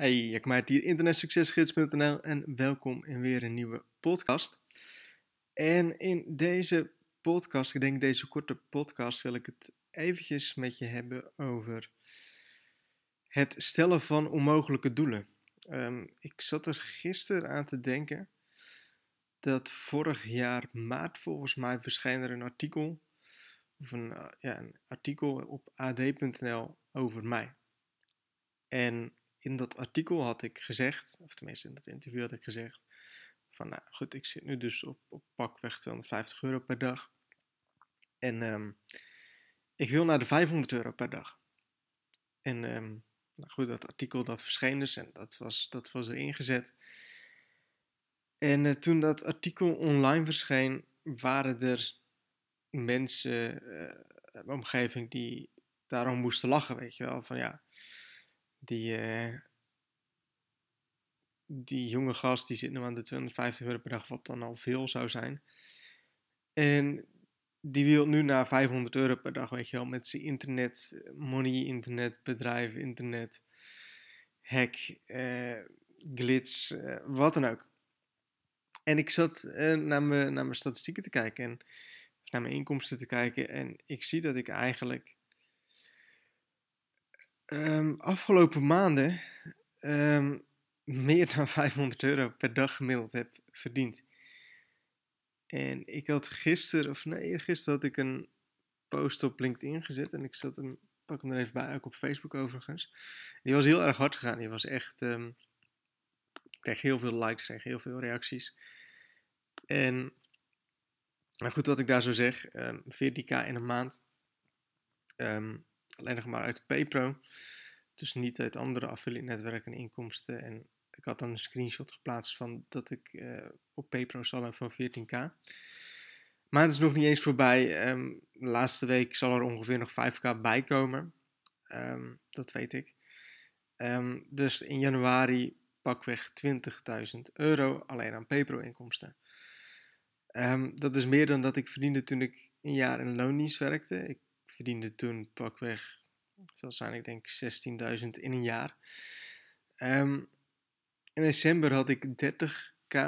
Hey, ik maak hier internetsuccesgids.nl en welkom in weer een nieuwe podcast. En in deze podcast, ik denk deze korte podcast, wil ik het eventjes met je hebben over het stellen van onmogelijke doelen. Ehm, ik zat er gisteren aan te denken dat vorig jaar maart volgens mij verscheen er een artikel, of een, eh, ja, een artikel op ad.nl over mij. En in dat artikel had ik gezegd, of tenminste in dat interview had ik gezegd, van nou goed, ik zit nu dus op, op pakweg 250 euro per dag. En um, ik wil naar de 500 euro per dag. En um, nou goed, dat artikel dat verscheen dus en dat was, dat was erin gezet. En uh, toen dat artikel online verscheen, waren er mensen uh, omgeving die daarom moesten lachen, weet je wel. Van ja, die, uh, die jonge gast die zit nu aan de 250 euro per dag, wat dan al veel zou zijn. En die wil nu naar 500 euro per dag, weet je wel, met zijn internet, money, internetbedrijf, internet, hack, uh, glitz, uh, wat dan ook. En ik zat naar, mijn, naar mijn statistieken te kijken en naar mijn inkomsten te kijken en ik zie dat ik eigenlijk um, afgelopen maanden um, meer dan 500 euro per dag gemiddeld heb verdiend. En ik had gisteren, of nee, gisteren had ik een post op LinkedIn gezet. En ik zat hem, pak hem er even bij, ook op Facebook overigens. Die was heel erg hard gegaan. Die was echt, um, ik kreeg heel veel likes, kreeg heel veel reacties. En, nou goed, wat ik daar zo zeg, um, 14k in een maand. Alleen nog maar uit PayPro. Dus niet uit andere affiliate netwerken inkomsten. En ik had dan een screenshot geplaatst van dat ik uh, op PayPro zal hebben van 14k. Maar het is nog niet eens voorbij. Um, de laatste week zal er ongeveer nog 5k bij komen. Um, dat weet ik. Um, dus in januari pakweg 20.000 euro alleen aan PayPro inkomsten. dat is meer dan dat ik verdiende toen ik een jaar in loondienst werkte. Ik verdiende toen pakweg, zoals zijn ik denk 16.000 in een jaar. Um, in december had ik 30k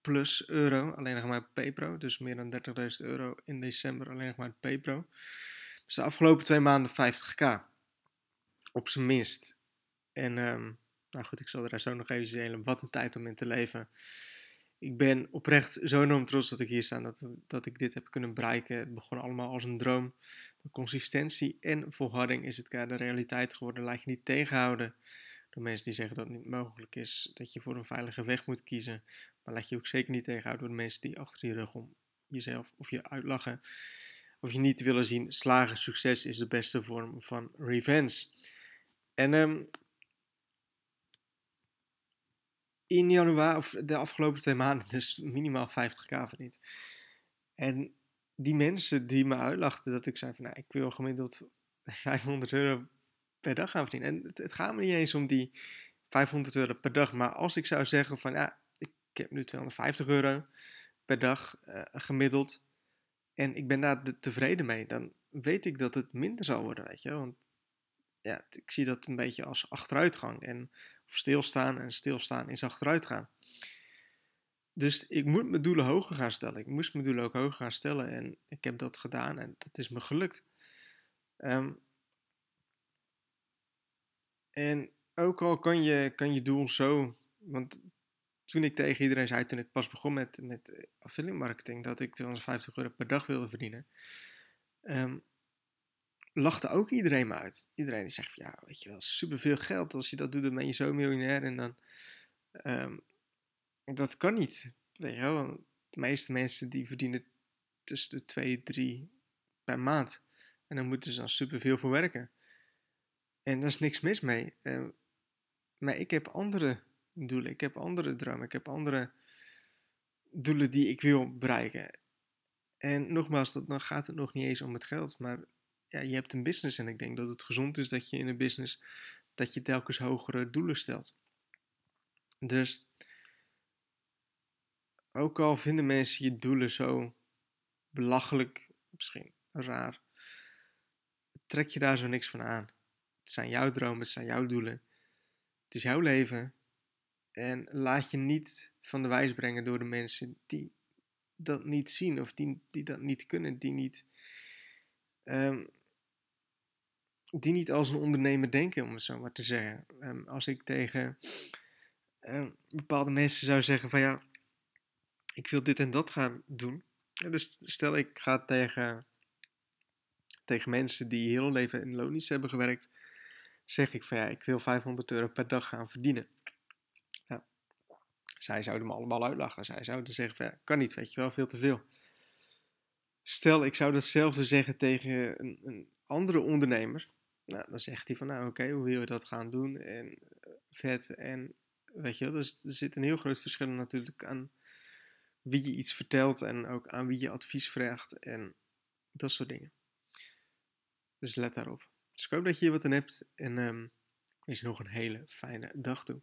plus euro, alleen nog maar PayPro. Dus meer dan 30.000 euro in december, alleen nog maar PayPro. Dus de afgelopen twee maanden 50k. Op zijn minst. En um, nou goed, ik zal er zo nog even delen. Wat een tijd om in te leven. Ik ben oprecht zo enorm trots dat ik hier sta, dat, dat ik dit heb kunnen bereiken. Het begon allemaal als een droom. De consistentie en volharding is het de realiteit geworden. Laat je niet tegenhouden door mensen die zeggen dat het niet mogelijk is, dat je voor een veilige weg moet kiezen. Maar laat je ook zeker niet tegenhouden door de mensen die achter je rug om jezelf of je uitlachen. Of je niet willen zien, slagen, succes is de beste vorm van revenge. En um, in januari, of de afgelopen twee maanden, dus minimaal 50k verdiend. En die mensen die me uitlachten, dat ik zei van, nou, ik wil gemiddeld 500 euro per dag gaan verdienen. En het, gaat me niet eens om die 500 euro per dag. Maar als ik zou zeggen van ja, ik heb nu 250 euro per dag uh, gemiddeld. En ik ben daar tevreden mee. Dan weet ik dat het minder zal worden, weet je. Want ja, ik zie dat een beetje als achteruitgang. En stilstaan en stilstaan is achteruitgaan. Dus ik moet mijn doelen hoger gaan stellen. Ik moest mijn doelen ook hoger gaan stellen. En ik heb dat gedaan en dat is me gelukt. Um, en ook al kan je, kan je doel zo. Want toen ik tegen iedereen zei, toen ik pas begon met, met affiliate marketing, dat ik 250 euro per dag wilde verdienen, um, lachte ook iedereen me uit. Iedereen die zegt, ja, weet je wel, superveel geld. Als je dat doet, dan ben je zo miljonair. En dan, um, dat kan niet. Weet je wel, de meeste mensen die verdienen tussen de 2, 3 per maand. En dan moeten ze dan superveel voor werken. En daar is niks mis mee. Uh, maar ik heb andere doelen, ik heb andere dromen, ik heb andere doelen die ik wil bereiken. En nogmaals, dat, dan gaat het nog niet eens om het geld, maar ja, je hebt een business en ik denk dat het gezond is dat je in een business dat je telkens hogere doelen stelt. Dus ook al vinden mensen je doelen zo belachelijk, misschien raar, trek je daar zo niks van aan. Het zijn jouw dromen, het zijn jouw doelen. Het is jouw leven. En laat je niet van de wijs brengen door de mensen die dat niet zien of die, die dat niet kunnen, die niet, um, die niet als een ondernemer denken, om het zo maar te zeggen. Um, als ik tegen um, bepaalde mensen zou zeggen van ja, ik wil dit en dat gaan doen. dus stel ik ga tegen, tegen mensen die heel hun leven in loondienst hebben gewerkt, zeg ik van ja, ik wil 500 euro per dag gaan verdienen. Zij zouden me allemaal uitlachen. Zij zouden zeggen van, ja, kan niet, weet je wel, veel te veel. Stel, ik zou datzelfde zeggen tegen een, een andere ondernemer. Nou, dan zegt hij van, nou oké, hoe wil je dat gaan doen? En eh, vet en, weet je wel, dus er zit een heel groot verschil natuurlijk aan wie je iets vertelt en ook aan wie je advies vraagt en dat soort dingen. Dus let daarop. Dus ik hoop dat je hier wat aan hebt en um, ik wens je nog een hele fijne dag toe.